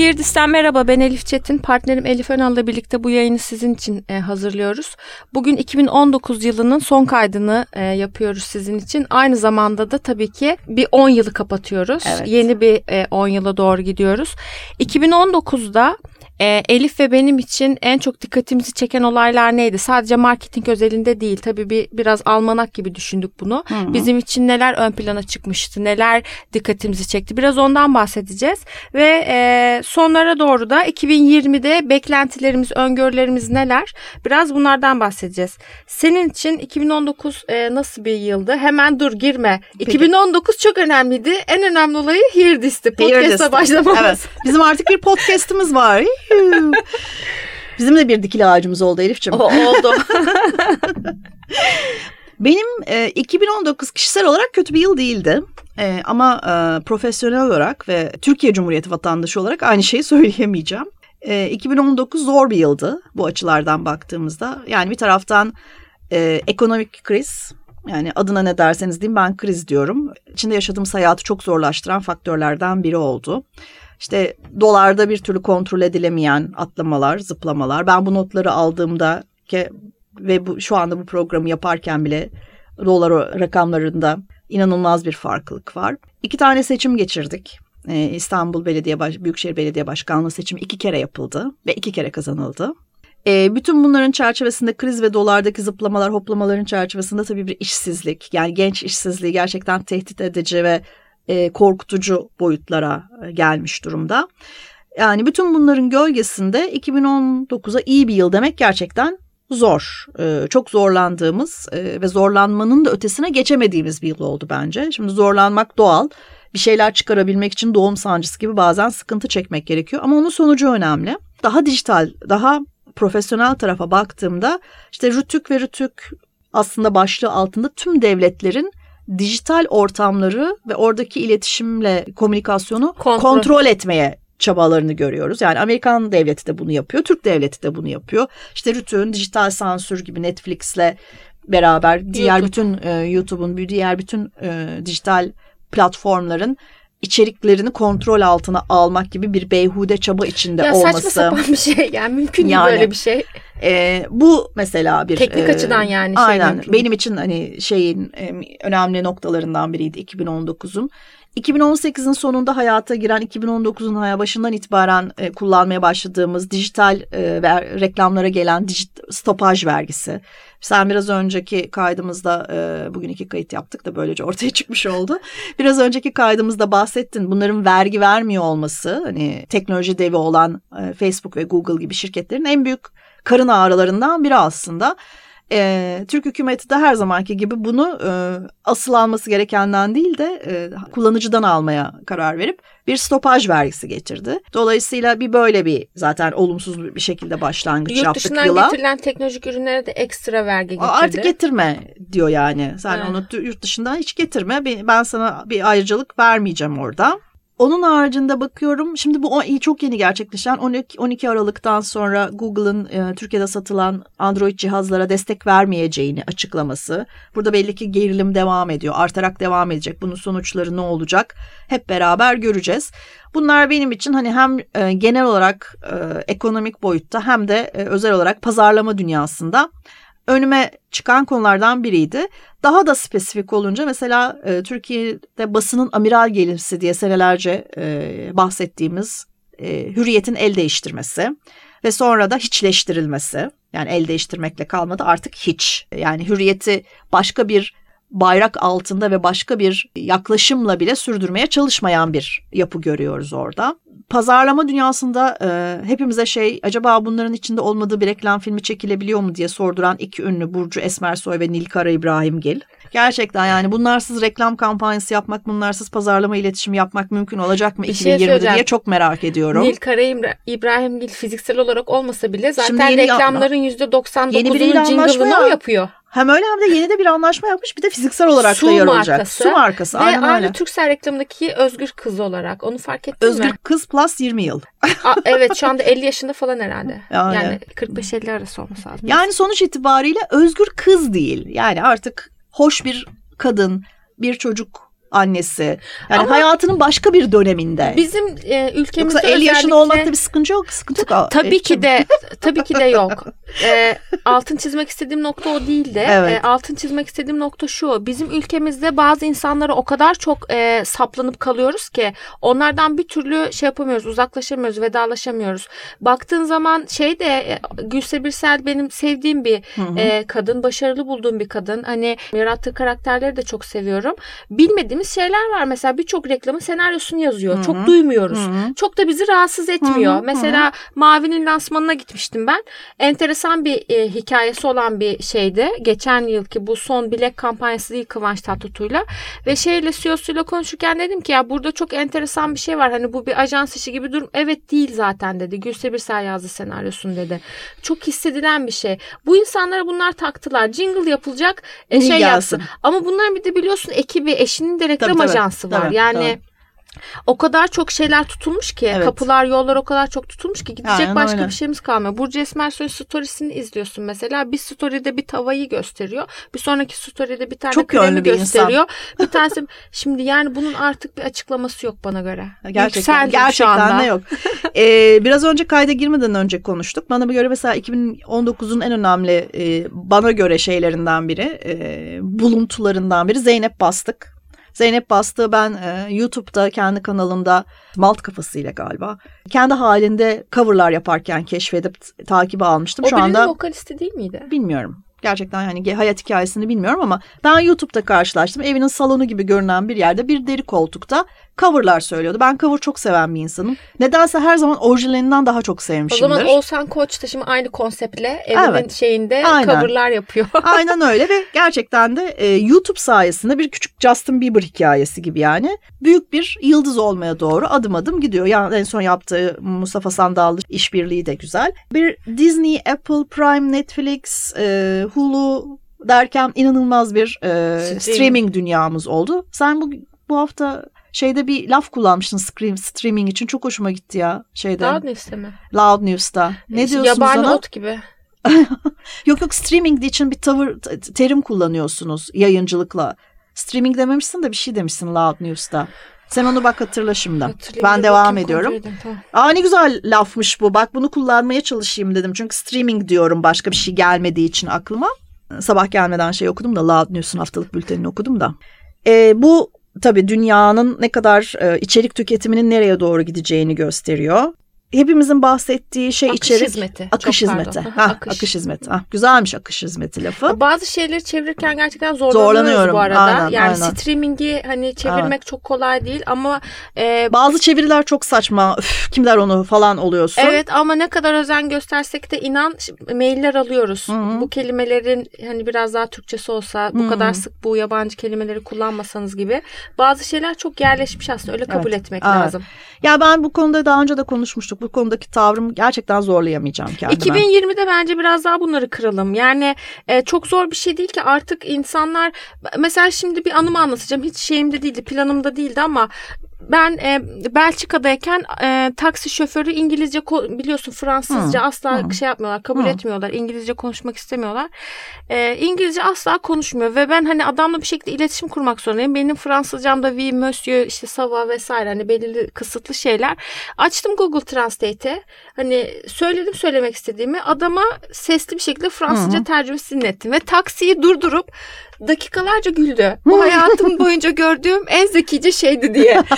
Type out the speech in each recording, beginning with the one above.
Hirdis'ten merhaba ben Elif Çetin. Partnerim Elif Önal'la birlikte bu yayını sizin için e, hazırlıyoruz. Bugün 2019 yılının son kaydını e, yapıyoruz sizin için. Aynı zamanda da tabii ki bir 10 yılı kapatıyoruz. Evet. Yeni bir e, 10 yıla doğru gidiyoruz. 2019'da e, Elif ve benim için en çok dikkatimizi çeken olaylar neydi? Sadece marketing özelinde değil. Tabii bir biraz almanak gibi düşündük bunu. Hı. Bizim için neler ön plana çıkmıştı? Neler dikkatimizi çekti? Biraz ondan bahsedeceğiz. Ve e, sonlara doğru da 2020'de beklentilerimiz, öngörülerimiz neler? Biraz bunlardan bahsedeceğiz. Senin için 2019 e, nasıl bir yıldı? Hemen dur girme. Peki. 2019 çok önemliydi. En önemli olayı Here This'ti. Podcast'a başlamamız. Evet. Bizim artık bir podcast'ımız var. Bizim de bir dikili ağacımız oldu Elif'ciğim. O, oldu. Benim e, 2019 kişisel olarak kötü bir yıl değildi. E, ama e, profesyonel olarak ve Türkiye Cumhuriyeti vatandaşı olarak aynı şeyi söyleyemeyeceğim. E, 2019 zor bir yıldı bu açılardan baktığımızda. Yani bir taraftan e, ekonomik kriz, yani adına ne derseniz diyeyim ben kriz diyorum. İçinde yaşadığımız hayatı çok zorlaştıran faktörlerden biri oldu. İşte dolarda bir türlü kontrol edilemeyen atlamalar, zıplamalar. Ben bu notları aldığımda ki ve bu, şu anda bu programı yaparken bile dolar rakamlarında inanılmaz bir farklılık var. İki tane seçim geçirdik. Ee, İstanbul Belediye Baş Büyükşehir Belediye Başkanlığı seçimi iki kere yapıldı ve iki kere kazanıldı. Ee, bütün bunların çerçevesinde kriz ve dolardaki zıplamalar, hoplamaların çerçevesinde tabii bir işsizlik, yani genç işsizliği gerçekten tehdit edici ve e, korkutucu boyutlara e, gelmiş durumda. Yani bütün bunların gölgesinde 2019'a iyi bir yıl demek gerçekten zor. Ee, çok zorlandığımız e, ve zorlanmanın da ötesine geçemediğimiz bir yıl oldu bence. Şimdi zorlanmak doğal. Bir şeyler çıkarabilmek için doğum sancısı gibi bazen sıkıntı çekmek gerekiyor. Ama onun sonucu önemli. Daha dijital, daha profesyonel tarafa baktığımda işte Rütük ve Rütük aslında başlığı altında tüm devletlerin dijital ortamları ve oradaki iletişimle komünikasyonu Kontrol. kontrol etmeye çabalarını görüyoruz. Yani Amerikan devleti de bunu yapıyor, Türk devleti de bunu yapıyor. İşte Rütük'ün dijital sansür gibi Netflix'le beraber diğer YouTube. bütün e, YouTube'un, diğer bütün e, dijital platformların içeriklerini kontrol altına almak gibi bir beyhude çaba içinde ya olması. saçma sapan bir şey. Yani mümkün değil Yani, böyle bir şey. E, bu mesela bir Teknik e, açıdan yani şey aynen mümkün. benim için hani şeyin e, önemli noktalarından biriydi 2019'un. 2018'in sonunda hayata giren 2019'un haya başından itibaren e, kullanmaya başladığımız dijital e, ve reklamlara gelen dijit, stopaj vergisi. Sen biraz önceki kaydımızda e, bugün iki kayıt yaptık da böylece ortaya çıkmış oldu. Biraz önceki kaydımızda bahsettin bunların vergi vermiyor olması hani teknoloji devi olan e, Facebook ve Google gibi şirketlerin en büyük karın ağrılarından biri aslında. Ee, Türk hükümeti de her zamanki gibi bunu e, asıl alması gerekenden değil de e, kullanıcıdan almaya karar verip bir stopaj vergisi getirdi. Dolayısıyla bir böyle bir zaten olumsuz bir şekilde başlangıç Yurt yaptık dışından yıla. getirilen teknolojik ürünlere de ekstra vergi getirdi. Artık getirme diyor yani. Sen Evet. onu yurt dışından hiç getirme. Ben sana bir ayrıcalık vermeyeceğim orada. Onun haricinde bakıyorum şimdi bu çok yeni gerçekleşen 12, 12 Aralık'tan sonra Google'ın e, Türkiye'de satılan Android cihazlara destek vermeyeceğini açıklaması. Burada belli ki gerilim devam ediyor. Artarak devam edecek. Bunun sonuçları ne olacak? Hep beraber göreceğiz. Bunlar benim için hani hem e, genel olarak e, ekonomik boyutta hem de e, özel olarak pazarlama dünyasında önüme çıkan konulardan biriydi. Daha da spesifik olunca mesela e, Türkiye'de basının amiral gemisi diye senelerce e, bahsettiğimiz e, hürriyetin el değiştirmesi ve sonra da hiçleştirilmesi. Yani el değiştirmekle kalmadı artık hiç. Yani hürriyeti başka bir bayrak altında ve başka bir yaklaşımla bile sürdürmeye çalışmayan bir yapı görüyoruz orada. Pazarlama dünyasında e, hepimize şey acaba bunların içinde olmadığı bir reklam filmi çekilebiliyor mu diye sorduran iki ünlü Burcu Esmersoy ve Nilkara İbrahimgil. Gerçekten yani bunlarsız reklam kampanyası yapmak, bunlarsız pazarlama iletişimi yapmak mümkün olacak mı Bir şey 2020'de söyleyeceğim. diye çok merak ediyorum. Nil Kara İbra- İbrahimgil fiziksel olarak olmasa bile zaten reklamların Yeni biriyle %99'unun anlaşma jingle'ını o ya. yapıyor. Hem öyle hem de yeni de bir anlaşma yapmış. Bir de fiziksel olarak Su da yer olacak. markası. Su markası. Ve aynen aynı öyle. Türksel reklamındaki Özgür Kız olarak. Onu fark ettin Özgür mi? kız plus 20 yıl. Aa, evet şu anda 50 yaşında falan herhalde. Yani. Yani 45-50 arası olması lazım. Yani sonuç itibariyle özgür kız değil. Yani artık hoş bir kadın, bir çocuk annesi. Yani Ama- hayatının başka bir döneminde. Bizim e, ülkemizde Yoksa 50 yaşında özellikle- olmakta bir sıkıntı yok. Sıkıntı yok. Tabii E, ki de tabii ki de yok. Ee, altın çizmek istediğim nokta o değil de Evet. e, altın çizmek istediğim nokta şu. Bizim ülkemizde bazı insanlara o kadar çok e, saplanıp kalıyoruz ki onlardan bir türlü şey yapamıyoruz, uzaklaşamıyoruz, vedalaşamıyoruz. Baktığın zaman şey de e, Gülse Birsel benim sevdiğim bir Hı hı. e, kadın, başarılı bulduğum bir kadın. Hani yarattığı karakterleri de çok seviyorum. Bilmediğimiz şeyler var. Mesela birçok reklamın senaryosunu yazıyor. Hı hı. Çok duymuyoruz. Hı hı. Çok da bizi rahatsız etmiyor. Hı hı, Mesela Mavi'nin lansmanına gitmiştim ben. Enteresan bir e, hikayesi olan bir şeydi. Geçen yılki bu son bilek kampanyası değil Kıvanç Tatlıtuğ'la. Ve şeyle CEO'suyla konuşurken dedim ki ya burada çok enteresan bir şey var. Hani bu bir ajans işi gibi durum. Evet değil zaten dedi. Gülse Birsel yazdı senaryosunu dedi. Çok hissedilen bir şey. Bu insanlara bunlar taktılar. Jingle yapılacak e, şey yapsın. Ama bunların bir de biliyorsun ekibi eşinin de reklam Tabii, tabii. ajansı var. Tabii, yani tabii. o kadar çok şeyler tutulmuş ki Evet. kapılar yollar o kadar çok tutulmuş ki gidecek Aynen başka öyle. bir şeyimiz kalmıyor. Burcu Esmersoy storiesini izliyorsun mesela. Bir story'de bir tavayı gösteriyor. Bir sonraki story'de bir tane Çok kremi bir gösteriyor. Bir tanesi şimdi yani bunun artık bir açıklaması yok bana göre. Gerçekten, Yükseldim gerçekten de yok. Ee, biraz önce kayda girmeden önce konuştuk. Bana göre mesela 2019'un en önemli e, bana göre şeylerinden biri, e, buluntularından biri Zeynep Bastık. Zeynep Bastık'ı ben e, YouTube'da kendi kanalımda Malt kafasıyla galiba kendi halinde coverlar yaparken keşfedip t- takibe almıştım. O Şu anda vokalisti değil miydi? bilmiyorum. Gerçekten yani ge- hayat hikayesini bilmiyorum ama ben YouTube'da karşılaştım. Evinin salonu gibi görünen bir yerde bir deri koltukta coverlar söylüyordu. Ben cover çok seven bir insanım. Nedense her zaman orijinalinden daha çok O sevmişimdir. zaman Oğuzhan Koç da şimdi aynı konseptle evinin Evet. şeyinde Aynen. coverlar yapıyor. Aynen öyle ve gerçekten de e, YouTube sayesinde bir küçük Justin Bieber hikayesi gibi yani büyük bir yıldız olmaya doğru adım adım gidiyor. Yani en son yaptığı Mustafa Sandallı işbirliği de güzel. Bir Disney, Apple, Prime, Netflix, e, Hulu derken inanılmaz bir e, Streaming. streaming dünyamız oldu. Sen bu bu hafta şeyde bir laf kullanmıştın scream, streaming için çok hoşuma gitti ya şeyde Daha ne isteme. Loud News'ta. Ne diyorsunuz Yabani ona? ot gibi. Yok yok streaming için bir tavır terim kullanıyorsunuz yayıncılıkla. Streaming dememişsin de bir şey demişsin Loud News'ta. Sen onu bak hatırla şimdi. Ben devam ediyorum. tamam. Aa ne güzel lafmış bu. Bak bunu kullanmaya çalışayım dedim. Çünkü streaming diyorum başka bir şey gelmediği için aklıma. Sabah gelmeden şey okudum da Loud News'un haftalık bültenini okudum da. Ee, bu tabii dünyanın ne kadar e, içerik tüketiminin nereye doğru gideceğini gösteriyor. Hepimizin bahsettiği şey Akış içerik. hizmeti. Akış Çok hizmeti. pardon. Ha, Akış. akış. hizmeti. Ha, güzelmiş akış hizmeti lafı. Bazı şeyleri çevirirken gerçekten Zorlanıyorum, bu arada. aynen, yani aynen. streamingi hani çevirmek Evet. çok kolay değil ama e, Bazı çeviriler çok saçma. Üf, kim der onu falan oluyorsun. evet ama ne kadar özen göstersek de inan mailler alıyoruz. Hı hı. Bu kelimelerin hani biraz daha Türkçesi olsa bu Hı hı. kadar sık bu yabancı kelimeleri kullanmasanız gibi bazı şeyler çok yerleşmiş aslında öyle kabul Evet, etmek evet. lazım. Ya ben bu konuda daha önce de konuşmuştuk. Bu konudaki tavrım gerçekten zorlayamayacağım kendime. 2020'de bence biraz daha bunları kıralım. Yani e, çok zor bir şey değil ki artık insanlar mesela şimdi bir anımı anlatacağım. Hiç şeyimde değildi, planımda değildi ama ben e, Belçika'dayken e, taksi şoförü İngilizce biliyorsun Fransızca Hı, asla hı. şey yapmıyorlar, kabul Hı. etmiyorlar. İngilizce konuşmak istemiyorlar. E, İngilizce asla konuşmuyor ve ben hani adamla bir şekilde iletişim kurmak zorundayım. Benim Fransızcam da oui monsieur işte sava vesaire hani belirli kısıtlı şeyler. Açtım Google Translate'e. Hani söyledim söylemek istediğimi. Adama sesli bir şekilde Fransızca hı. tercümesi dinlettim ve taksiyi durdurup dakikalarca güldü. Bu hayatım boyunca gördüğüm en zekice şeydi diye.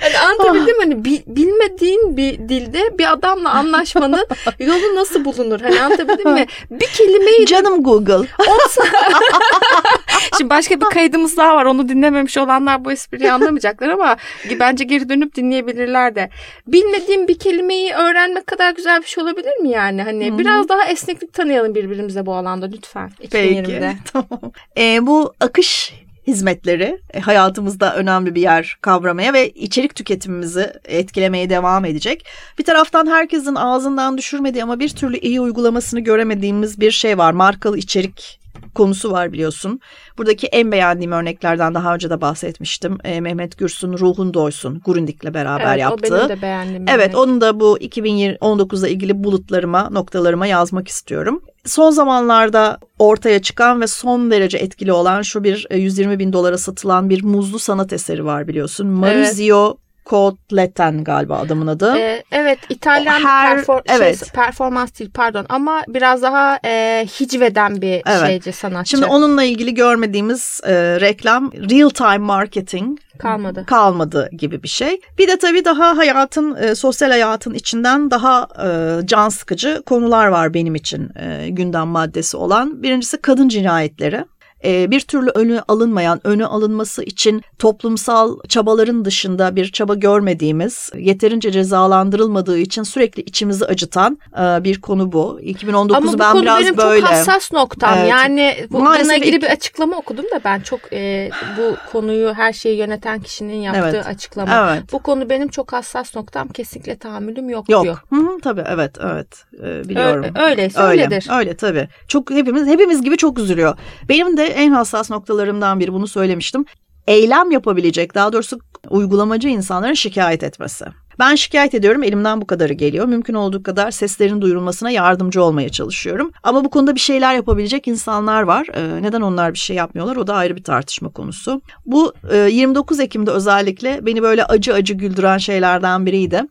Hani anlatabildim hani bi- bilmediğin bir dilde bir adamla anlaşmanın yolu nasıl bulunur? Hani anlatabildim mi? Bir kelimeyi Canım Google. olsa... Şimdi başka bir kaydımız daha var. Onu dinlememiş olanlar bu espriyi anlamayacaklar ama bence geri dönüp dinleyebilirler de. Bilmediğim bir kelimeyi öğrenmek kadar güzel bir şey olabilir mi yani? Hani Hı hı. biraz daha esneklik tanıyalım birbirimize bu alanda lütfen. 2020'de. Peki. tamam. Ee, bu akış hizmetleri e, hayatımızda önemli bir yer kavramaya ve içerik tüketimimizi etkilemeye devam edecek. Bir taraftan herkesin ağzından düşürmediği ama bir türlü iyi uygulamasını göremediğimiz bir şey var. Markalı içerik konusu var biliyorsun. Buradaki en beğendiğim örneklerden daha önce de bahsetmiştim. E, Mehmet Gürsün Ruhun Doysun Gurundik'le beraber evet, yaptığı. Evet o benim de beğendiğim. Evet örnek. onu da bu 2019'la ilgili bulutlarıma noktalarıma yazmak istiyorum. Son zamanlarda ortaya çıkan ve son derece etkili olan şu bir 120 e, bin dolara satılan bir muzlu sanat eseri var biliyorsun. Maurizio evet. Kotletten galiba adamın adı. Ee, evet İtalyan Her, perfor- evet. Şey, performans değil pardon ama biraz daha e, hicveden bir evet. şeyci sanatçı. Şimdi onunla ilgili görmediğimiz e, reklam real time marketing kalmadı. Kalmadı gibi bir şey. Bir de tabii daha hayatın e, sosyal hayatın içinden daha e, can sıkıcı konular var benim için e, gündem maddesi olan. Birincisi kadın cinayetleri. Ee, bir türlü önü alınmayan, önü alınması için toplumsal çabaların dışında bir çaba görmediğimiz, yeterince cezalandırılmadığı için sürekli içimizi acıtan e, bir konu bu. 2019 Ama bu ben konu biraz benim böyle. çok hassas noktam. Evet. Yani bu, bununla ilgili bir açıklama okudum da ben çok e, bu konuyu her şeyi yöneten kişinin yaptığı Evet. açıklama. Evet. Bu konu benim çok hassas noktam. Kesinlikle tahammülüm yok, Yok. diyor. Hı hı, tabii evet evet Ee, biliyorum. Ö- öyleyse öyle, öyledir. Öyle tabii. Çok hepimiz hepimiz gibi çok üzülüyor. Benim de en hassas noktalarımdan biri bunu söylemiştim. Eylem yapabilecek daha doğrusu uygulamacı insanların şikayet etmesi. Ben şikayet ediyorum elimden bu kadarı geliyor. Mümkün olduğu kadar seslerin duyurulmasına yardımcı olmaya çalışıyorum. Ama bu konuda bir şeyler yapabilecek insanlar var. Ee, neden onlar bir şey yapmıyorlar o da ayrı bir tartışma konusu. Bu e, 29 Ekim'de özellikle beni böyle acı acı güldüren şeylerden biriydi.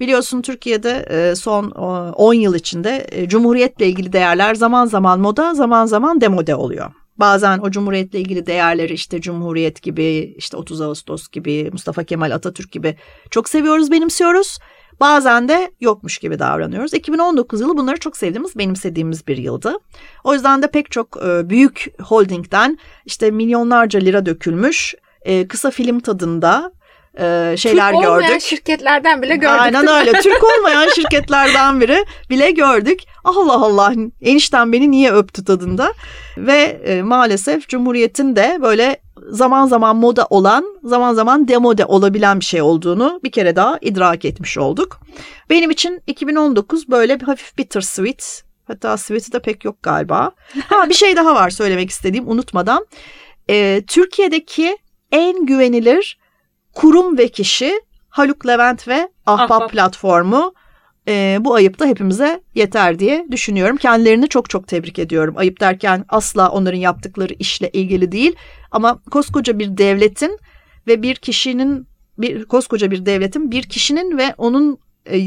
Biliyorsun Türkiye'de e, son e, 10 yıl içinde e, Cumhuriyet'le ilgili değerler zaman zaman moda zaman zaman demode oluyor. Bazen o cumhuriyetle ilgili değerleri işte Cumhuriyet gibi, işte 30 Ağustos gibi, Mustafa Kemal Atatürk gibi çok seviyoruz, benimsiyoruz. Bazen de yokmuş gibi davranıyoruz. 2019 yılı bunları çok sevdiğimiz, benimsediğimiz bir yıldı. O yüzden de pek çok e, büyük holdingden işte milyonlarca lira dökülmüş e, kısa film tadında e, şeyler Türk olmayan gördük. şirketlerden bile gördük. Aynen öyle. Türk olmayan şirketlerden biri bile gördük. Allah Allah enişten beni niye öptü tadında. Ve e, maalesef Cumhuriyet'in de böyle zaman zaman moda olan, zaman zaman demode olabilen bir şey olduğunu bir kere daha idrak etmiş olduk. Benim için 2019 böyle bir hafif bittersweet. Hatta sweet'i de pek yok galiba. Ha bir şey daha var söylemek istediğim unutmadan. E, Türkiye'deki en güvenilir kurum ve kişi Haluk Levent ve Ahbap, Ahbap. platformu. E, bu ayıp da hepimize yeter diye düşünüyorum. Kendilerini çok çok tebrik ediyorum. Ayıp derken asla onların yaptıkları işle ilgili değil. Ama koskoca bir devletin ve bir kişinin bir koskoca bir devletin bir kişinin ve onun e,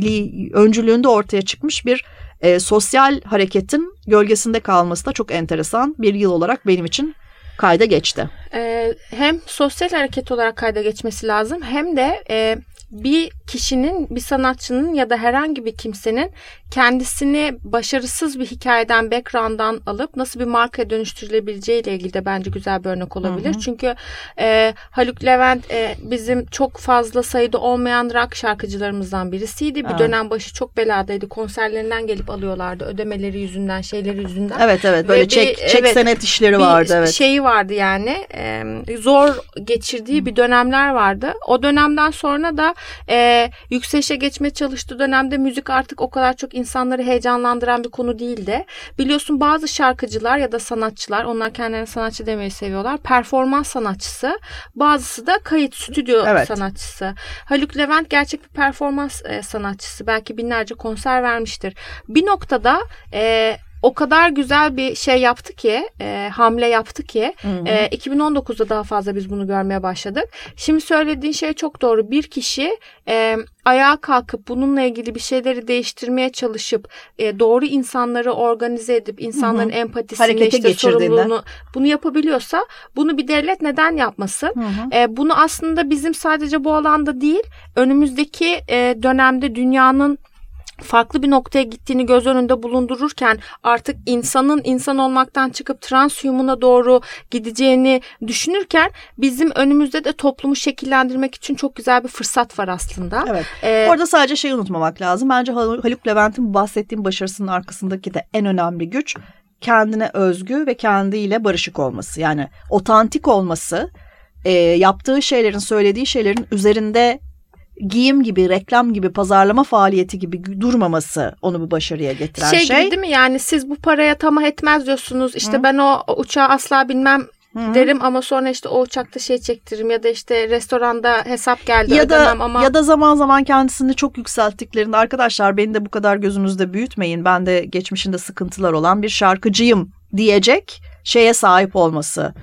öncülüğünde ortaya çıkmış bir e, sosyal hareketin gölgesinde kalması da çok enteresan bir yıl olarak benim için kayda geçti. Ee, hem sosyal hareket olarak kayda geçmesi lazım hem de e, bir kişinin, bir sanatçının ya da herhangi bir kimsenin kendisini başarısız bir hikayeden, background'dan alıp nasıl bir markaya dönüştürülebileceği ile ilgili de bence güzel bir örnek olabilir. Hı hı. Çünkü e, Haluk Levent e, bizim çok fazla sayıda olmayan rock şarkıcılarımızdan birisiydi. Bir Evet. dönem başı çok beladaydı. Konserlerinden gelip alıyorlardı. Ödemeleri yüzünden, şeyleri yüzünden. Evet evet böyle Ve bir- çek, çek evet, senet işleri vardı evet. şeyi vardı yani e, zor geçirdiği bir dönemler vardı. O dönemden sonra da e, yükselişe geçmeye çalıştığı dönemde müzik artık o kadar çok insanları heyecanlandıran bir konu değildi. Biliyorsun bazı şarkıcılar ya da sanatçılar onlar kendilerine sanatçı demeyi seviyorlar. Performans sanatçısı bazısı da kayıt stüdyo Evet. sanatçısı. Haluk Levent gerçek bir performans e, sanatçısı. Belki binlerce konser vermiştir. Bir noktada e, o kadar güzel bir şey yaptı ki, e, hamle yaptı ki Hı hı. e, 2019'da daha fazla biz bunu görmeye başladık. Şimdi söylediğin şey çok doğru. Bir kişi e, ayağa kalkıp bununla ilgili bir şeyleri değiştirmeye çalışıp e, doğru insanları organize edip insanların empatisini Harekete işte sorumluluğunu bunu yapabiliyorsa bunu bir devlet neden yapmasın? Hı hı. E, bunu aslında bizim sadece bu alanda değil önümüzdeki e, dönemde dünyanın farklı bir noktaya gittiğini göz önünde bulundururken artık insanın insan olmaktan çıkıp transhumana doğru gideceğini düşünürken bizim önümüzde de toplumu şekillendirmek için çok güzel bir fırsat var aslında. Evet. Ee, Orada sadece şeyi unutmamak lazım. Bence Hal- Haluk Levent'in bahsettiğim başarısının arkasındaki de en önemli güç kendine özgü ve kendiyle barışık olması. Yani otantik olması, e, yaptığı şeylerin, söylediği şeylerin üzerinde giyim gibi, reklam gibi, pazarlama faaliyeti gibi durmaması onu bu başarıya getiren şey. Şey gibi değil mi? Yani siz bu paraya tamah etmez diyorsunuz. İşte Hı. ben o, uçağı asla binmem Hı-hı. derim ama sonra işte o uçakta şey çektiririm ya da işte restoranda hesap geldi ya da, ama. Ya da zaman zaman kendisini çok yükselttiklerinde arkadaşlar beni de bu kadar gözünüzde büyütmeyin ben de geçmişinde sıkıntılar olan bir şarkıcıyım diyecek şeye sahip olması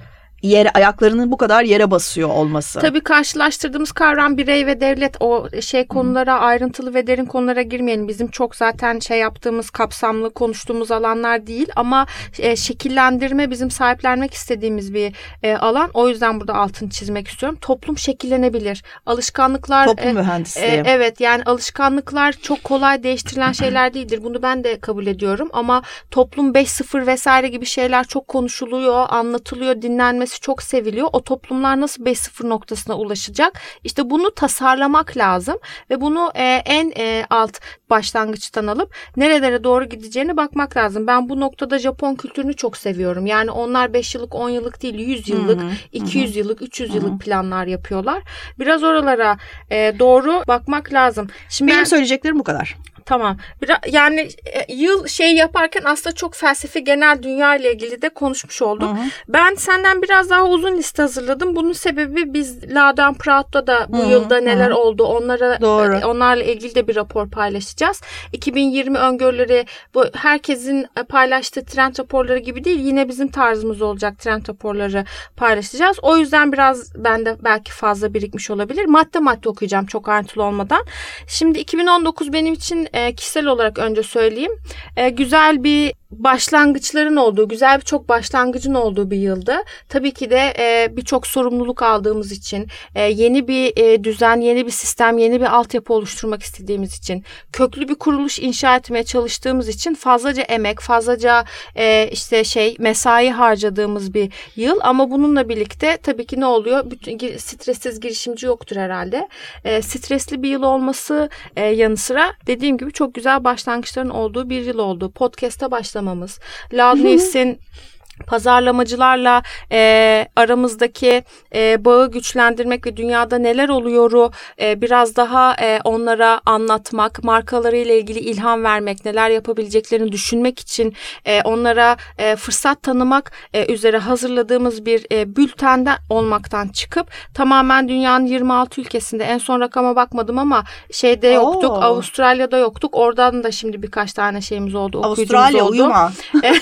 yere ayaklarının bu kadar yere basıyor olması. Tabii karşılaştırdığımız kavram birey ve devlet o şey konulara hmm. ayrıntılı ve derin konulara girmeyelim. Bizim çok zaten şey yaptığımız kapsamlı konuştuğumuz alanlar değil ama e, şekillendirme bizim sahiplenmek istediğimiz bir e, alan. O yüzden burada altını çizmek istiyorum. Toplum şekillenebilir. Alışkanlıklar Toplum e, mühendisliği. E, evet yani alışkanlıklar çok kolay değiştirilen şeyler değildir. Bunu ben de kabul ediyorum ama toplum 5-0 vesaire gibi şeyler çok konuşuluyor, anlatılıyor, dinlenmesi edilmesi çok seviliyor. O toplumlar nasıl 5-0 noktasına ulaşacak? İşte bunu tasarlamak lazım ve bunu e, en e, alt başlangıçtan alıp nerelere doğru gideceğine bakmak lazım. Ben bu noktada Japon kültürünü çok seviyorum. Yani onlar 5 yıllık, 10 yıllık değil 100 yıllık, hı hı, 200 hı. yıllık, 300 hı. yıllık planlar yapıyorlar. Biraz oralara e, doğru bakmak lazım. Şimdi Benim ben, söyleyeceklerim bu kadar. Tamam. Biraz, yani e, yıl şey yaparken aslında çok felsefi genel dünya ile ilgili de konuşmuş olduk. Hı hı. Ben senden biraz daha uzun liste hazırladım. Bunun sebebi biz Ladan Praat'ta da bu hı hı. yılda neler hı. oldu onlara Doğru. E, onlarla ilgili de bir rapor paylaşacağız. 2020 öngörüleri bu herkesin e, paylaştığı trend raporları gibi değil. Yine bizim tarzımız olacak trend raporları paylaşacağız. O yüzden biraz bende belki fazla birikmiş olabilir. Madde madde okuyacağım çok ayrıntılı olmadan. Şimdi 2019 benim için e, kişisel olarak önce söyleyeyim. E, güzel bir başlangıçların olduğu, güzel birçok başlangıcın olduğu bir yıldı. Tabii ki de e, birçok sorumluluk aldığımız için, e, yeni bir e, düzen, yeni bir sistem, yeni bir altyapı oluşturmak istediğimiz için, köklü bir kuruluş inşa etmeye çalıştığımız için fazlaca emek, fazlaca e, işte şey mesai harcadığımız bir yıl. Ama bununla birlikte tabii ki ne oluyor? Bütün stressiz girişimci yoktur herhalde. E, stresli bir yıl olması e, yanı sıra dediğim gibi çok güzel başlangıçların olduğu bir yıl oldu. Podcast'a başlamak başlamamız, Loud News'in pazarlamacılarla e, aramızdaki e, bağı güçlendirmek ve dünyada neler oluyoru e, biraz daha e, onlara anlatmak, markalarıyla ilgili ilham vermek, neler yapabileceklerini düşünmek için e, onlara e, fırsat tanımak e, üzere hazırladığımız bir e, bültende olmaktan çıkıp tamamen dünyanın 26 ülkesinde en son rakama bakmadım ama şeyde yoktuk, Oo. Avustralya'da yoktuk. Oradan da şimdi birkaç tane şeyimiz oldu, Avustralya oldu. uyuma.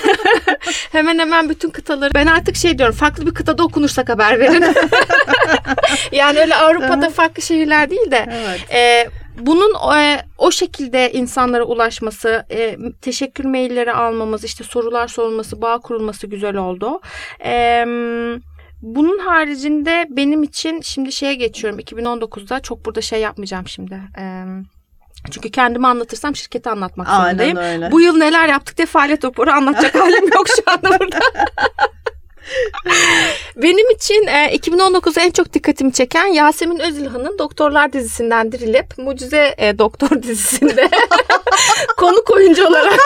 hemen hemen hemen bütün kıtaları ben artık şey diyorum farklı bir kıtada okunursak haber verin. yani öyle Avrupa'da farklı şehirler değil de evet. e, bunun e, o şekilde insanlara ulaşması, e, teşekkür mailleri almamız, işte sorular sorulması, bağ kurulması güzel oldu. E, bunun haricinde benim için şimdi şeye geçiyorum 2019'da çok burada şey yapmayacağım şimdi. Eee çünkü kendimi anlatırsam şirketi anlatmak zorundayım. Aynen öyle. Bu yıl neler yaptık diye faaliyet raporu anlatacak halim yok şu anda burada. Benim için e, 2019'da en çok dikkatimi çeken Yasemin Özilhan'ın Doktorlar dizisinden dirilip Mucize e, Doktor dizisinde konuk oyuncu olarak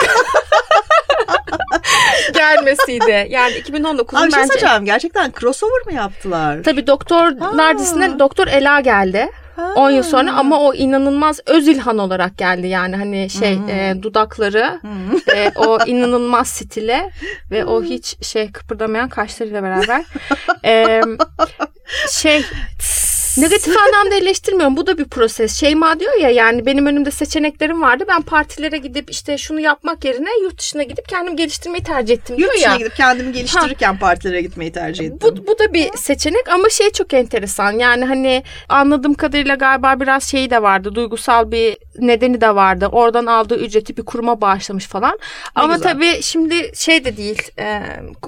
gelmesiydi. Yani 2019'un Abi, şey bence... Şey gerçekten crossover mı yaptılar? Tabii Doktorlar dizisinden Doktor Ela geldi. 10 yıl sonra ama o inanılmaz Özilhan olarak geldi yani hani şey hmm. e, dudakları hmm. e, o inanılmaz stile ve o hiç şey kıpırdamayan kaşlarıyla beraber e, şey Negatif anlamda eleştirmiyorum. Bu da bir proses. Şeyma diyor ya yani benim önümde seçeneklerim vardı. Ben partilere gidip işte şunu yapmak yerine yurt dışına gidip kendimi geliştirmeyi tercih ettim diyor yurt ya. Dışına gidip kendimi geliştirirken ha. partilere gitmeyi tercih ettim. Bu, bu da bir seçenek ama şey çok enteresan. Yani hani anladığım kadarıyla galiba biraz şeyi de vardı. Duygusal bir nedeni de vardı. Oradan aldığı ücreti bir kuruma bağışlamış falan. Ne ama güzel. tabii şimdi şey de değil. E,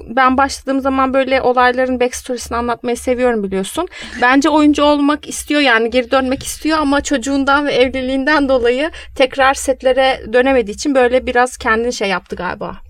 ben başladığım zaman böyle olayların backstory'sini anlatmayı seviyorum biliyorsun. Bence oyuncu ol olmak istiyor yani geri dönmek istiyor ama çocuğundan ve evliliğinden dolayı tekrar setlere dönemediği için böyle biraz kendini şey yaptı galiba.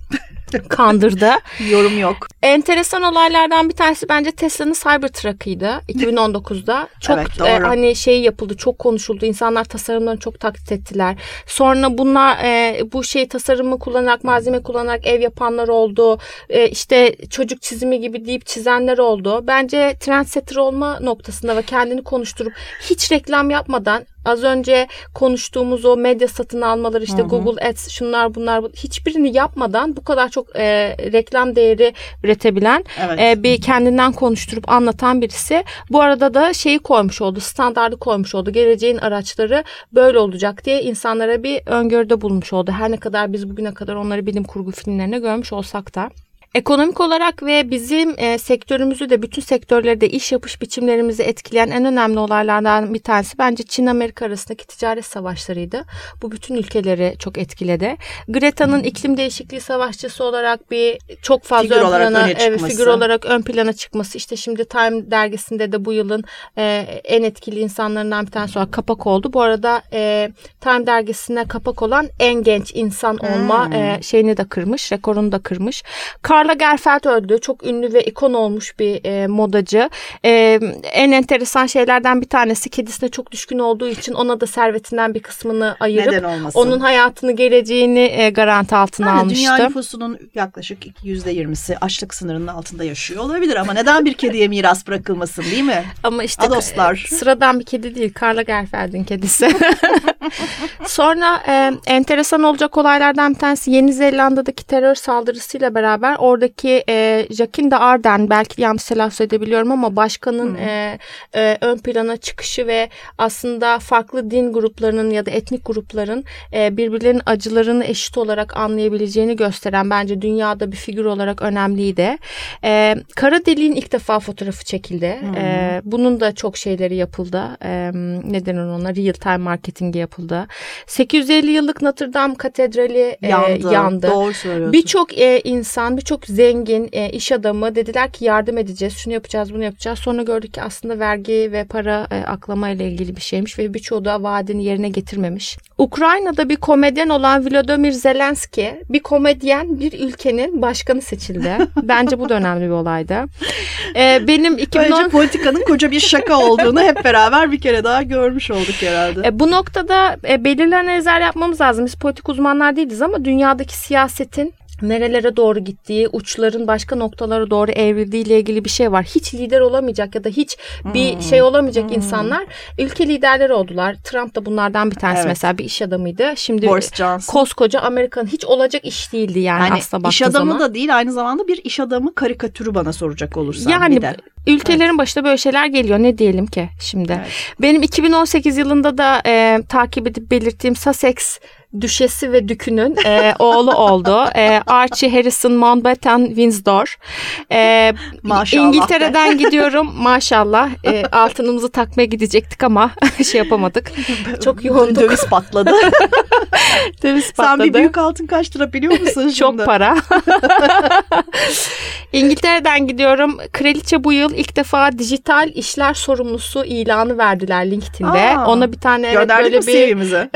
Kandırdı. Yorum yok. enteresan olaylardan bir tanesi bence Tesla'nın Cybertruck'ıydı 2019'da. Çok Evet, e, doğru. hani şey yapıldı, çok konuşuldu. İnsanlar tasarımlarını çok taklit ettiler. Sonra bunlar e, bu şey tasarımı kullanarak, malzeme kullanarak ev yapanlar oldu. E, işte çocuk çizimi gibi deyip çizenler oldu. Bence trendsetter olma noktasında ve kendini konuşturup hiç reklam yapmadan az önce konuştuğumuz o medya satın almaları işte Google Ads şunlar bunlar bu- hiçbirini yapmadan bu kadar çok e, reklam değeri üretebilen Evet. e, bir kendinden konuşturup anlatan birisi. Bu arada da şeyi koymuş oldu, standardı koymuş oldu. Geleceğin araçları böyle olacak diye insanlara bir öngörüde bulmuş oldu. Her ne kadar biz bugüne kadar onları bilim kurgu filmlerine görmüş olsak da. Ekonomik olarak ve bizim e, sektörümüzü de bütün sektörleri de iş yapış biçimlerimizi etkileyen en önemli olaylardan bir tanesi bence Çin-Amerika arasındaki ticaret savaşlarıydı. Bu bütün ülkeleri çok etkiledi. Greta'nın iklim değişikliği savaşçısı olarak bir çok fazla Figür ön olarak plana, öne evet, figür olarak ön plana çıkması. İşte şimdi Time dergisinde de bu yılın e, en etkili insanlarından bir tanesi olarak kapak oldu. Bu arada e, Time dergisine kapak olan en genç insan olma Hmm. e, şeyini de kırmış, rekorunu da kırmış. Karl Lagerfeld öldü. Çok ünlü ve ikon olmuş bir e, modacı. E, en enteresan şeylerden bir tanesi kedisine çok düşkün olduğu için ona da servetinden bir kısmını ayırıp onun hayatını, geleceğini e, garanti altına Yani almıştı. dünya nüfusunun yaklaşık %20'si açlık sınırının altında yaşıyor olabilir ama neden bir kediye miras bırakılmasın değil mi? Ama işte Adoslar. e, sıradan bir kedi değil. Karl Lagerfeld'in kedisi. Sonra e, enteresan olacak olaylardan bir tanesi Yeni Zelanda'daki terör saldırısıyla beraber oradaki e, Jacinda Ardern belki yanlış telaffuz edebiliyorum ama başkanın e, e, ön plana çıkışı ve aslında farklı din gruplarının ya da etnik grupların e, birbirlerinin acılarını eşit olarak anlayabileceğini gösteren bence dünyada bir figür olarak önemliydi. E, kara deliğin ilk defa fotoğrafı çekildi. E, bunun da çok şeyleri yapıldı. E, neden ona? Real time marketingi yapıldı. 850 yıllık Notre Dame Katedrali e, Yandı. yandı. Doğru söylüyorsun. Birçok e, insan, birçok zengin e, iş adamı dediler ki yardım edeceğiz, şunu yapacağız, bunu yapacağız. Sonra gördük ki aslında vergi ve para e, aklama ile ilgili bir şeymiş ve birçoğu da vaadini yerine getirmemiş. Ukrayna'da bir komedyen olan Volodymyr Zelenski bir komedyen bir ülkenin başkanı seçildi. Bence bu da önemli bir olaydı. E, benim 2010 Bence politikanın koca bir şaka olduğunu hep beraber bir kere daha görmüş olduk herhalde. E, bu noktada e, belirli analizler yapmamız lazım. Biz politik uzmanlar değiliz ama dünyadaki siyasetin nerelere doğru gittiği, uçların başka noktalara doğru evrildiği ile ilgili bir şey var. Hiç lider olamayacak ya da hiç bir Hmm. şey olamayacak insanlar ülke liderleri oldular. Trump da bunlardan bir tanesi Evet. mesela bir iş adamıydı. Şimdi Boris Johnson. koskoca Amerika'nın hiç olacak iş değildi yani, Yani aslında iş baktığı adamı zaman. da değil aynı zamanda bir iş adamı karikatürü bana soracak olursan Yani bir de. ülkelerin başına böyle şeyler geliyor. Ne diyelim ki şimdi? Evet. Benim 2018 yılında da e, takip edip belirttiğim Sussex düşesi ve dükünün e, oğlu oldu. E, Archie Harrison Mountbatten Windsor. E, Maşallah İngiltere'den gidiyorum maşallah. E, altınımızı takmaya gidecektik ama şey yapamadık. Çok yoğunduk. Döviz patladı. Döviz Sen patladı. bir büyük altın kaç lira biliyor musun şimdi? Çok para. İngiltere'den gidiyorum. Kraliçe bu yıl ilk defa dijital işler sorumlusu ilanı verdiler LinkedIn'de. Aa, Ona bir tane evet, böyle bir CV'mizi?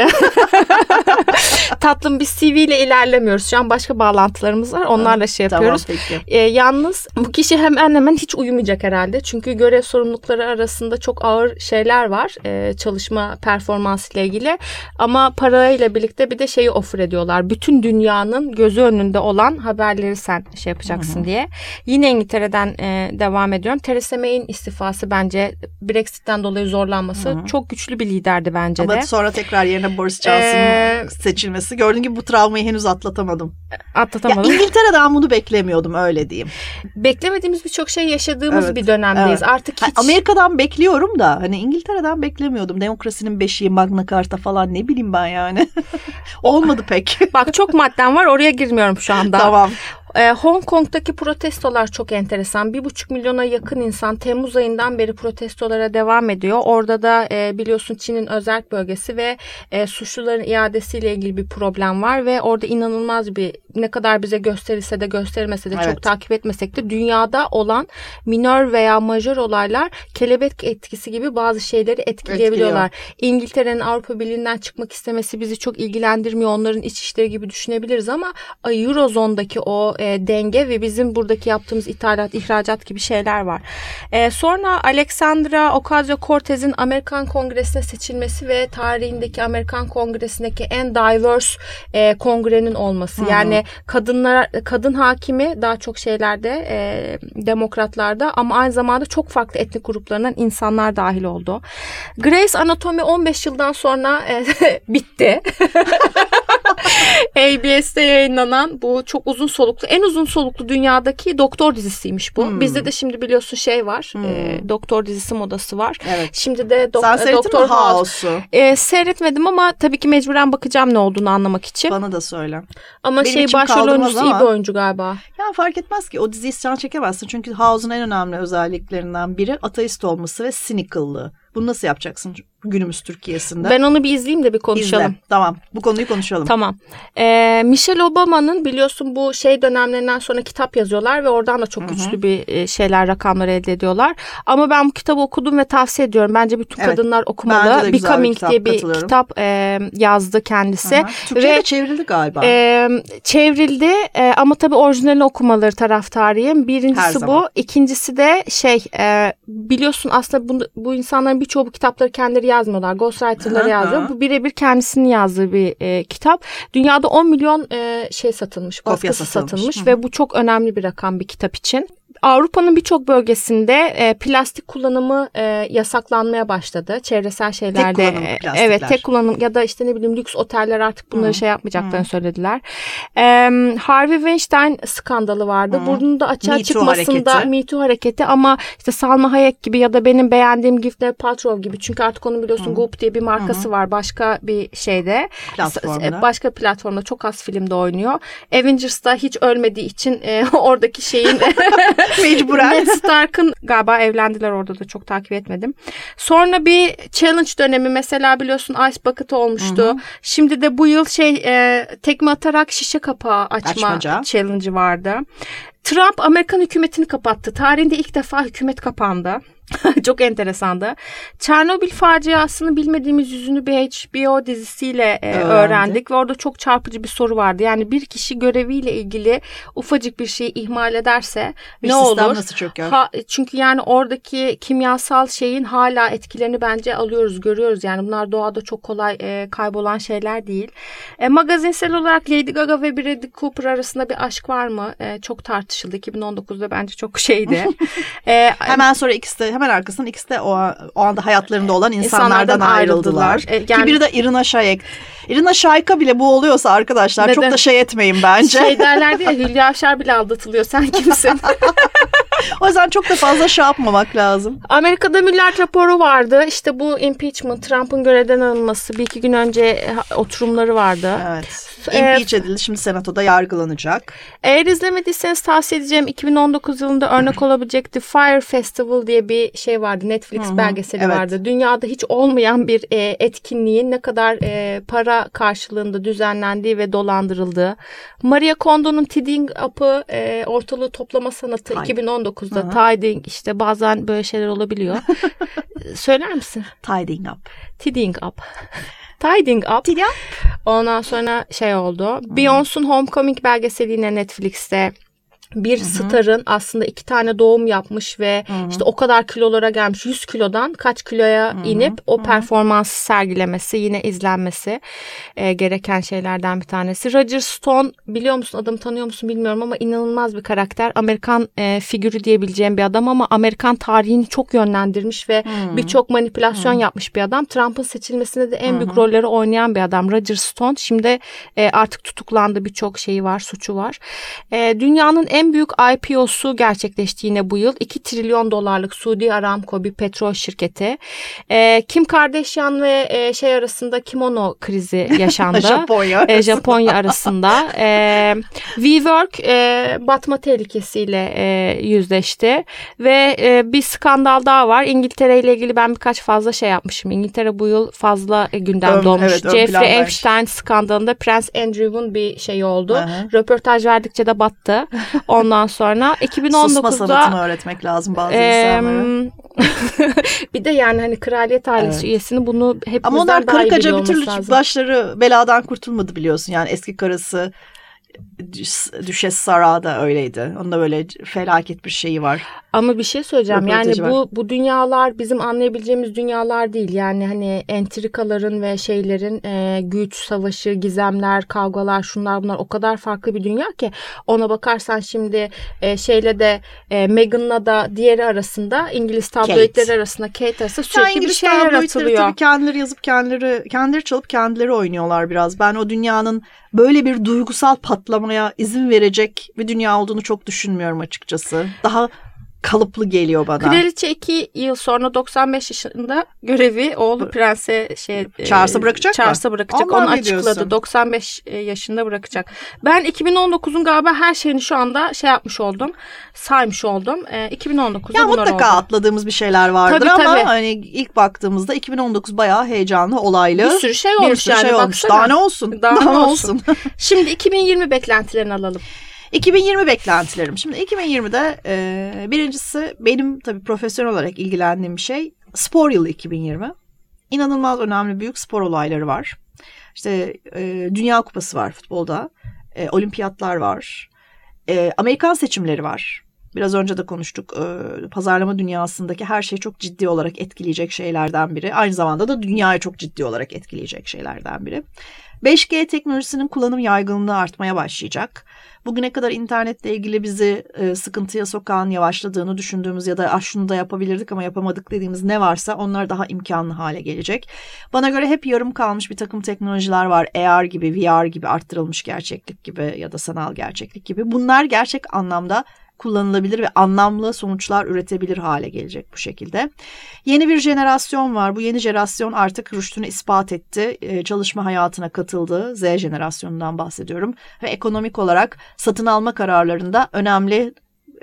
tatlım bir CV ile ilerlemiyoruz. Şu an başka bağlantılarımız var. Onlarla şey Tamam yapıyoruz. peki. E, yalnız bu kişi hemen hemen hiç uyumayacak herhalde. Çünkü görev sorumlulukları arasında çok ağır şeyler var. e, çalışma performansı ile ilgili. Ama parayla birlikte bir de şeyi offer ediyorlar. Bütün dünyanın gözü önünde olan haberleri sen şey yapacaksın diye. Yine İngiltere'den e, devam ediyorum. Theresa May'in istifası bence Brexit'ten dolayı zorlanması çok güçlü bir liderdi bence Ama de. sonra tekrar yerine Boris Johnson'ın Ee, seçilmesi. Gördüğün gibi bu travmayı henüz atlatamadım. Ya Atlatamadım. İngiltere'den bunu beklemiyordum öyle diyeyim. Beklemediğimiz birçok şey yaşadığımız Evet, bir dönemdeyiz. evet. Artık hiç Amerika'dan bekliyorum da hani İngiltere'den beklemiyordum. Demokrasinin beşiği, Magna Carta falan ne bileyim ben yani. Olmadı pek. Bak çok madden var oraya girmiyorum şu anda. tamam. Ee, Hong Kong'daki protestolar çok enteresan. Bir buçuk milyona yakın insan Temmuz ayından beri protestolara devam ediyor. Orada da e, biliyorsun Çin'in özel bölgesi ve e, suçluların iadesiyle ilgili bir problem var ve orada inanılmaz bir ne kadar bize gösterilse de göstermese de Evet. çok takip etmesek de dünyada olan minör veya majör olaylar kelebek etkisi gibi bazı şeyleri etkileyebiliyorlar. İngiltere'nin Avrupa Birliği'nden çıkmak istemesi bizi çok ilgilendirmiyor. Onların iç işleri gibi düşünebiliriz ama Eurozon'daki o e, denge ve bizim buradaki yaptığımız ithalat, ihracat gibi şeyler var. E, sonra Alexandra Ocasio-Cortez'in Amerikan Kongresi'ne seçilmesi ve tarihindeki Amerikan Kongresi'ndeki en diverse e, kongrenin olması. Hı-hı. Yani kadınlar kadın hakimi daha çok şeylerde e, demokratlarda ama aynı zamanda çok farklı etnik gruplarından insanlar dahil oldu. Grace Anatomy 15 yıldan sonra e, bitti. ABS'te yayınlanan bu çok uzun soluklu, en uzun soluklu dünyadaki doktor dizisiymiş bu. Hmm. Bizde de şimdi biliyorsun şey var, hmm. e, doktor dizisi modası var. Evet. Şimdi de do- Sen Doktor House'u? E, seyretmedim ama tabii ki mecburen bakacağım ne olduğunu anlamak için. Bana da söyle. Ama Benim şey başrol oyuncusu ama... iyi bir oyuncu galiba. Ya fark etmez ki o diziyi sen çekemezsin. Çünkü House'un en önemli özelliklerinden biri ateist olması ve cynical'lığı. Bunu nasıl yapacaksın günümüz Türkiye'sinde? Ben onu bir izleyeyim de bir konuşalım. İzle. Tamam. Bu konuyu konuşalım. Tamam. Ee, Michelle Obama'nın biliyorsun bu şey dönemlerinden sonra kitap yazıyorlar ve oradan da çok Hı-hı. güçlü bir e, şeyler, rakamlar elde ediyorlar. Ama ben bu kitabı okudum ve tavsiye ediyorum. Bence bütün evet. kadınlar okumalı. Becoming bir kitap, diye bir kitap e, yazdı kendisi. Hı-hı. Türkçe'de ve, çevrildi galiba. E, çevrildi e, ama tabii orijinalini okumaları taraftarıyım. Birincisi bu. İkincisi de şey e, biliyorsun aslında bu, bu insanların birçoğu bu kitapları kendileri yazmıyorlar. Ghostwriter'ları yazıyor. Bu birebir kendisinin yazdığı bir e, kitap. Dünyada 10 milyon e, şey satılmış, baskısı satılmış, satılmış ve bu çok önemli bir rakam bir kitap için. Avrupa'nın birçok bölgesinde e, plastik kullanımı e, yasaklanmaya başladı. Çevresel şeylerde. Tek kullanım plastikler. Evet tek kullanım ya da işte ne bileyim lüks oteller artık bunları Hı. şey yapmayacaklarını Hı. söylediler. E, Harvey Weinstein skandalı vardı. Hı. Bunun da açığa Me çıkmasında hareketi. Me Too hareketi ama işte Salma Hayek gibi ya da benim beğendiğim Gwyneth Paltrow gibi. Çünkü artık onun biliyorsun Hı. Goop diye bir markası Hı. var başka bir şeyde. Platformda. Başka platformda çok az filmde oynuyor. Avengers'ta hiç ölmediği için e, oradaki şeyin Mecburen. Ned Stark'ın galiba evlendiler orada da çok takip etmedim. Sonra bir challenge dönemi mesela biliyorsun Ice Bucket olmuştu. Hı hı. Şimdi de bu yıl şey e, tekme atarak şişe kapağı açma Açmaca. challenge'ı vardı. Trump Amerikan hükümetini kapattı. Tarihinde ilk defa hükümet kapandı. Çok enteresandı. Çernobil faciasını bilmediğimiz yüzünü bir HBO dizisiyle e, öğrendik ve orada çok çarpıcı bir soru vardı. Yani bir kişi göreviyle ilgili ufacık bir şeyi ihmal ederse bir ne olur? nasıl çöker? Ha, çünkü yani oradaki kimyasal şeyin hala etkilerini bence alıyoruz, görüyoruz. Yani bunlar doğada çok kolay e, kaybolan şeyler değil. E, magazinsel olarak Lady Gaga ve Bradley Cooper arasında bir aşk var mı? E, çok tartışıldı. 2019'da bence çok şeydi. e, Hemen sonra ikisi de hemen arkasından ikisi de o, o anda hayatlarında olan insanlardan, insanlardan ayrıldılar. ayrıldılar. E, yani, Ki biri de Irina Shayk. Irina Shayk'a bile bu oluyorsa arkadaşlar neden? çok da şey etmeyin bence. Şey derlerdi ya Hülya Avşar bile aldatılıyor sen kimsin? o yüzden çok da fazla şey yapmamak lazım. Amerika'da Müller raporu vardı. İşte bu impeachment, Trump'ın görevden alınması bir iki gün önce oturumları vardı. Evet. Impeach edildi. Şimdi senatoda yargılanacak. Eğer izlemediyseniz tavsiye edeceğim 2019 yılında örnek olabilecek The Fire Festival diye bir şey vardı. Netflix Hı-hı. belgeseli evet. vardı. Dünyada hiç olmayan bir e, etkinliğin ne kadar e, para karşılığında düzenlendiği ve dolandırıldığı. Maria Kondo'nun Tidying Up'ı e, ortalığı toplama sanatı Time. 2019'da Hı-hı. Tidying işte bazen böyle şeyler olabiliyor. Söyler misin? Tidying Up. Tidying Up. Tidying Up. Tidying Up. Ondan sonra şey oldu. Hmm. Beyoncé'un Homecoming belgeseli yine Netflix'te bir Hı-hı. starın aslında iki tane doğum yapmış ve Hı-hı. işte o kadar kilolara gelmiş 100 kilodan kaç kiloya Hı-hı. inip o Hı-hı. performansı sergilemesi yine izlenmesi e, gereken şeylerden bir tanesi. Roger Stone biliyor musun adamı tanıyor musun bilmiyorum ama inanılmaz bir karakter. Amerikan e, figürü diyebileceğim bir adam ama Amerikan tarihini çok yönlendirmiş ve birçok manipülasyon Hı-hı. yapmış bir adam. Trump'ın seçilmesinde de en Hı-hı. büyük rolleri oynayan bir adam Roger Stone. Şimdi e, artık tutuklandı birçok şeyi var suçu var. E, dünyanın en en büyük IPO'su gerçekleşti yine bu yıl. 2 trilyon dolarlık Suudi Aramco bir petrol şirketi. E, Kim Kardashian ve e, şey arasında kimono krizi yaşandı. Japonya. E, Japonya arasında. E, WeWork e, batma tehlikesiyle e, yüzleşti. Ve e, bir skandal daha var. İngiltere ile ilgili ben birkaç fazla şey yapmışım. İngiltere bu yıl fazla e, gündemde olmuş. Evet, Jeffrey Epstein skandalında Prince Andrew'un bir şey oldu. Aha. Röportaj verdikçe de battı. Ondan sonra 2019'da Susma sanatını öğretmek lazım bazı e, insanlara. bir de yani hani kraliyet ailesi evet. üyesini bunu hep Ama onlar karı koca bir türlü lazım. başları beladan kurtulmadı biliyorsun. Yani eski karısı Düşes Sara da öyleydi. Onda böyle felaket bir şeyi var. Ama bir şey söyleyeceğim. Yani bu bu dünyalar bizim anlayabileceğimiz dünyalar değil. Yani hani entrikaların ve şeylerin e, güç, savaşı, gizemler, kavgalar, şunlar bunlar o kadar farklı bir dünya ki ona bakarsan şimdi e, şeyle de e, Meghan'la da diğeri arasında İngiliz tabloidleri arasında Kate arasında sürekli bir şey yaratılıyor. Tabii kendileri yazıp kendileri kendileri çalıp kendileri oynuyorlar biraz. Ben o dünyanın böyle bir duygusal patlamaya izin verecek bir dünya olduğunu çok düşünmüyorum açıkçası. Daha kalıplı geliyor bana. Kraliçe 2 yıl sonra 95 yaşında görevi oğlu prense şey e, Charles'a bırakacak Charles'a bırakacak. Onu açıkladı. Diyorsun? 95 e, yaşında bırakacak. Ben 2019'un galiba her şeyini şu anda şey yapmış oldum. Saymış oldum. E, 2019'da ya mutlaka oldu. atladığımız bir şeyler vardır tabii, ama tabii. hani ilk baktığımızda 2019 bayağı heyecanlı, olaylı. Bir sürü şey olmuş bir sürü yani. Şey olmuş. Daha ne olsun? Daha, Daha ne olsun? Şimdi 2020 beklentilerini alalım. 2020 beklentilerim. Şimdi 2020'de e, birincisi benim tabii profesyonel olarak ilgilendiğim şey spor yılı 2020. İnanılmaz önemli büyük spor olayları var. İşte e, Dünya Kupası var futbolda. E, olimpiyatlar var. E, Amerikan seçimleri var. Biraz önce de konuştuk. E, pazarlama dünyasındaki her şeyi çok ciddi olarak etkileyecek şeylerden biri. Aynı zamanda da dünyayı çok ciddi olarak etkileyecek şeylerden biri. 5G teknolojisinin kullanım yaygınlığı artmaya başlayacak. Bugüne kadar internetle ilgili bizi e, sıkıntıya sokan, yavaşladığını düşündüğümüz ya da ah şunu da yapabilirdik ama yapamadık dediğimiz ne varsa onlar daha imkanlı hale gelecek. Bana göre hep yarım kalmış bir takım teknolojiler var. AR gibi, VR gibi, arttırılmış gerçeklik gibi ya da sanal gerçeklik gibi. Bunlar gerçek anlamda kullanılabilir ve anlamlı sonuçlar üretebilir hale gelecek bu şekilde. Yeni bir jenerasyon var. Bu yeni jenerasyon artık rüştünü ispat etti. Ee, çalışma hayatına katıldı. Z jenerasyonundan bahsediyorum. Ve ekonomik olarak satın alma kararlarında önemli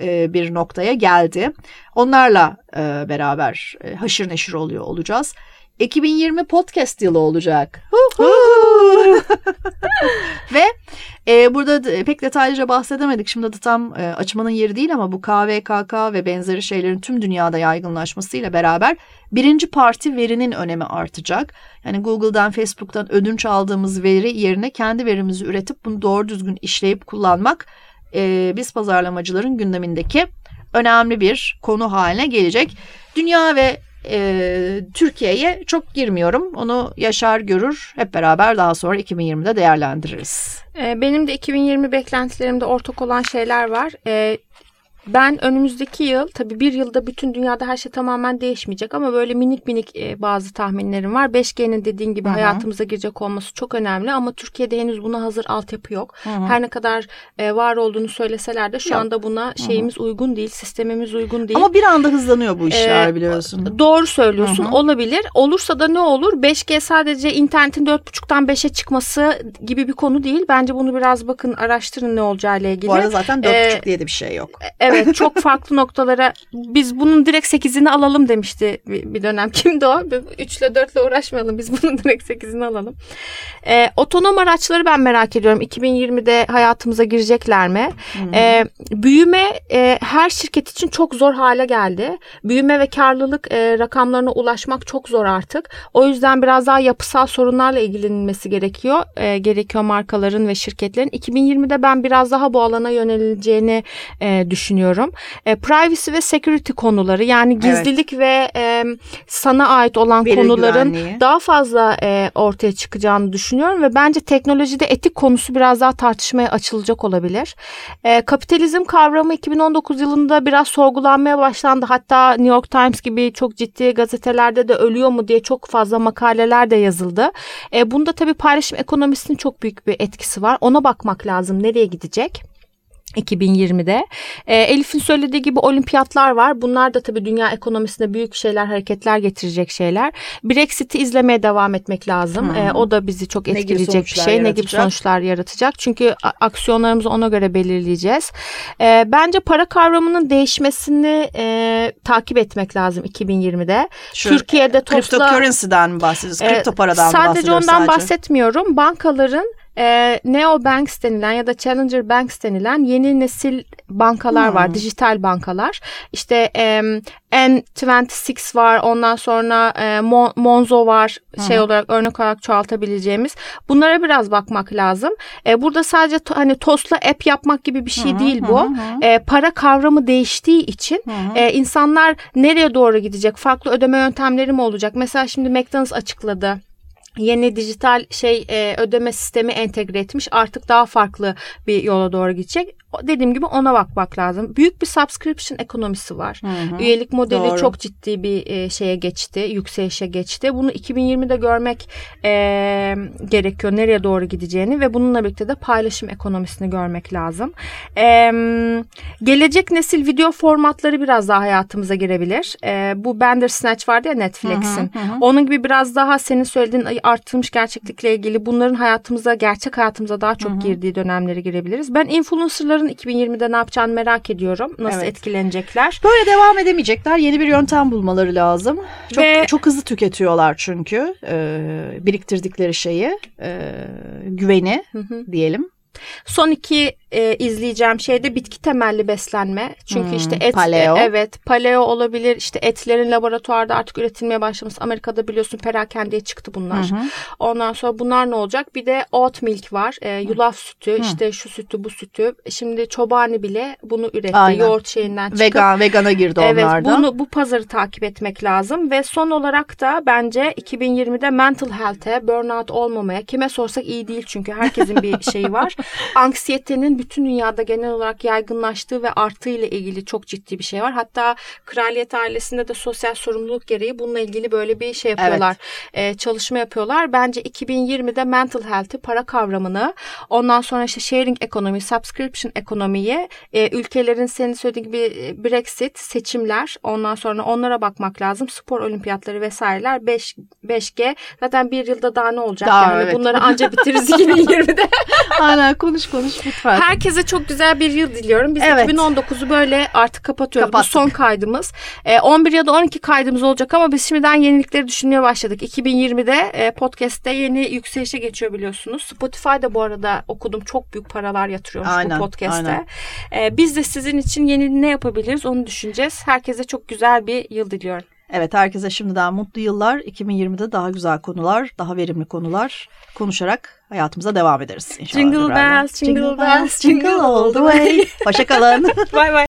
e, bir noktaya geldi. Onlarla e, beraber e, haşır neşir oluyor olacağız. 2020 podcast yılı olacak. Ve e, burada pek detaylıca bahsedemedik. Şimdi de tam e, açmanın yeri değil ama bu KVKK ve benzeri şeylerin tüm dünyada yaygınlaşmasıyla beraber birinci parti verinin önemi artacak. Yani Google'dan, Facebook'tan ödünç aldığımız veri yerine kendi verimizi üretip bunu doğru düzgün işleyip kullanmak e, biz pazarlamacıların gündemindeki önemli bir konu haline gelecek. Dünya ve e, Türkiye'ye çok girmiyorum. Onu yaşar görür. Hep beraber daha sonra 2020'de değerlendiririz. Benim de 2020 beklentilerimde ortak olan şeyler var. Ben önümüzdeki yıl tabii bir yılda bütün dünyada her şey tamamen değişmeyecek ama böyle minik minik e, bazı tahminlerim var. 5G'nin dediğin gibi Hı-hı. hayatımıza girecek olması çok önemli ama Türkiye'de henüz buna hazır altyapı yok. Hı-hı. Her ne kadar e, var olduğunu söyleseler de şu yok. anda buna şeyimiz Hı-hı. uygun değil, sistemimiz uygun değil. Ama bir anda hızlanıyor bu işler ee, biliyorsun. Doğru söylüyorsun. Hı-hı. Olabilir. Olursa da ne olur? 5G sadece internetin 4.5'tan 5'e çıkması gibi bir konu değil. Bence bunu biraz bakın araştırın ne olacağı ile ilgili. Bu arada zaten 4.5 ee, diye de bir şey yok. Evet Evet çok farklı noktalara biz bunun direkt 8'ini alalım demişti bir, dönem. Kimdi o? 3 ile 4 ile uğraşmayalım biz bunun direkt 8'ini alalım. Ee, otonom araçları ben merak ediyorum. 2020'de hayatımıza girecekler mi? Hmm. Ee, büyüme e, her şirket için çok zor hale geldi. Büyüme ve karlılık e, rakamlarına ulaşmak çok zor artık. O yüzden biraz daha yapısal sorunlarla ilgilenilmesi gerekiyor. E, gerekiyor markaların ve şirketlerin. 2020'de ben biraz daha bu alana yönelileceğini e, düşünüyorum düşünüyorum. E, privacy ve security konuları yani gizlilik evet. ve e, sana ait olan Veri konuların güvenliği. daha fazla e, ortaya çıkacağını düşünüyorum ve bence teknolojide etik konusu biraz daha tartışmaya açılacak olabilir. E, kapitalizm kavramı 2019 yılında biraz sorgulanmaya başlandı. Hatta New York Times gibi çok ciddi gazetelerde de ölüyor mu diye çok fazla makaleler de yazıldı. E, bunda tabii paylaşım ekonomisinin çok büyük bir etkisi var. Ona bakmak lazım nereye gidecek. 2020'de. E, Elif'in söylediği gibi olimpiyatlar var. Bunlar da tabii dünya ekonomisine büyük şeyler, hareketler getirecek şeyler. Brexit'i izlemeye devam etmek lazım. E, o da bizi çok etkileyecek bir şey. Yaratacak. Ne gibi sonuçlar yaratacak? Çünkü aksiyonlarımızı ona göre belirleyeceğiz. E, bence para kavramının değişmesini e, takip etmek lazım 2020'de. Şu, Türkiye'de topla... Cryptocurrency'den mi bahsediyoruz? Kripto paradan e, mı bahsediyoruz sadece? ondan bahsetmiyorum. Bankaların e, Neo Banks denilen ya da Challenger Banks denilen yeni nesil bankalar Hmm. var. Dijital bankalar. İşte e, N26 var. Ondan sonra e, Mon- Monzo var. Şey olarak örnek olarak çoğaltabileceğimiz. Bunlara biraz bakmak lazım. E, burada sadece to- hani TOS'la app yapmak gibi bir şey değil bu. E, para kavramı değiştiği için e, insanlar nereye doğru gidecek? Farklı ödeme yöntemleri mi olacak? Mesela şimdi McDonald's açıkladı yeni dijital şey e, ödeme sistemi entegre etmiş. Artık daha farklı bir yola doğru gidecek. Dediğim gibi ona bakmak lazım. Büyük bir subscription ekonomisi var. Üyelik modeli Doğru. çok ciddi bir e, şeye geçti, yükselişe geçti. Bunu 2020'de görmek e, gerekiyor. Nereye doğru gideceğini ve bununla birlikte de paylaşım ekonomisini görmek lazım. E, gelecek nesil video formatları biraz daha hayatımıza girebilir. E, bu Bandersnatch vardı ya Netflix'in. Onun gibi biraz daha senin söylediğin arttırılmış gerçeklikle ilgili bunların hayatımıza, gerçek hayatımıza daha çok girdiği dönemlere girebiliriz. Ben influencerların 2020'de ne yapacağını merak ediyorum. Nasıl Evet. etkilenecekler? Böyle devam edemeyecekler. Yeni bir yöntem bulmaları lazım. Çok Ve- çok hızlı tüketiyorlar çünkü e, biriktirdikleri şeyi, e, güveni Hı hı. diyelim. Son iki e, izleyeceğim şey de bitki temelli beslenme. Çünkü Hmm, işte et paleo. e, evet paleo olabilir. İşte etlerin laboratuvarda artık üretilmeye başlaması. Amerika'da biliyorsun perakendeye çıktı bunlar. Ondan sonra bunlar ne olacak? Bir de oat milk var. E, yulaf sütü, işte şu sütü, bu sütü. Şimdi Çobani bile bunu üretti. Aynen. Yoğurt şeyinden çıkıp. Vegan, vegana girdi Evet onlar da. bunu bu pazarı takip etmek lazım ve son olarak da bence 2020'de mental health'e burnout olmamaya kime sorsak iyi değil çünkü herkesin bir şeyi var. Anksiyetenin bütün dünyada genel olarak yaygınlaştığı ve arttığı ile ilgili çok ciddi bir şey var. Hatta kraliyet ailesinde de sosyal sorumluluk gereği bununla ilgili böyle bir şey yapıyorlar. Ee, çalışma yapıyorlar. Bence 2020'de mental health'i, para kavramını, ondan sonra işte sharing ekonomi, subscription ekonomiyi, e, ülkelerin senin söylediğin gibi e, Brexit, seçimler, ondan sonra onlara bakmak lazım. Spor olimpiyatları vesaireler 5 5G. Zaten bir yılda daha ne olacak? Daha, yani evet. bunları anca bitiririz 2020'de. Aynen konuş konuş lütfen. Herkese çok güzel bir yıl diliyorum. Biz Evet. 2019'u böyle artık kapatıyoruz. Kapattık. Bu son kaydımız. E, 11 ya da 12 kaydımız olacak ama biz şimdiden yenilikleri düşünmeye başladık. 2020'de e, podcast'te yeni yükselişe geçiyor biliyorsunuz. Spotify'da bu arada okudum çok büyük paralar yatırıyormuş Aynen, bu podcast'te. E, biz de sizin için yeni ne yapabiliriz onu düşüneceğiz. Herkese çok güzel bir yıl diliyorum. Evet herkese şimdiden mutlu yıllar. 2020'de daha güzel konular, daha verimli konular konuşarak hayatımıza devam ederiz inşallah. Jingle bells, jingle bells, jingle all the way. Hoşçakalın. Bay bay.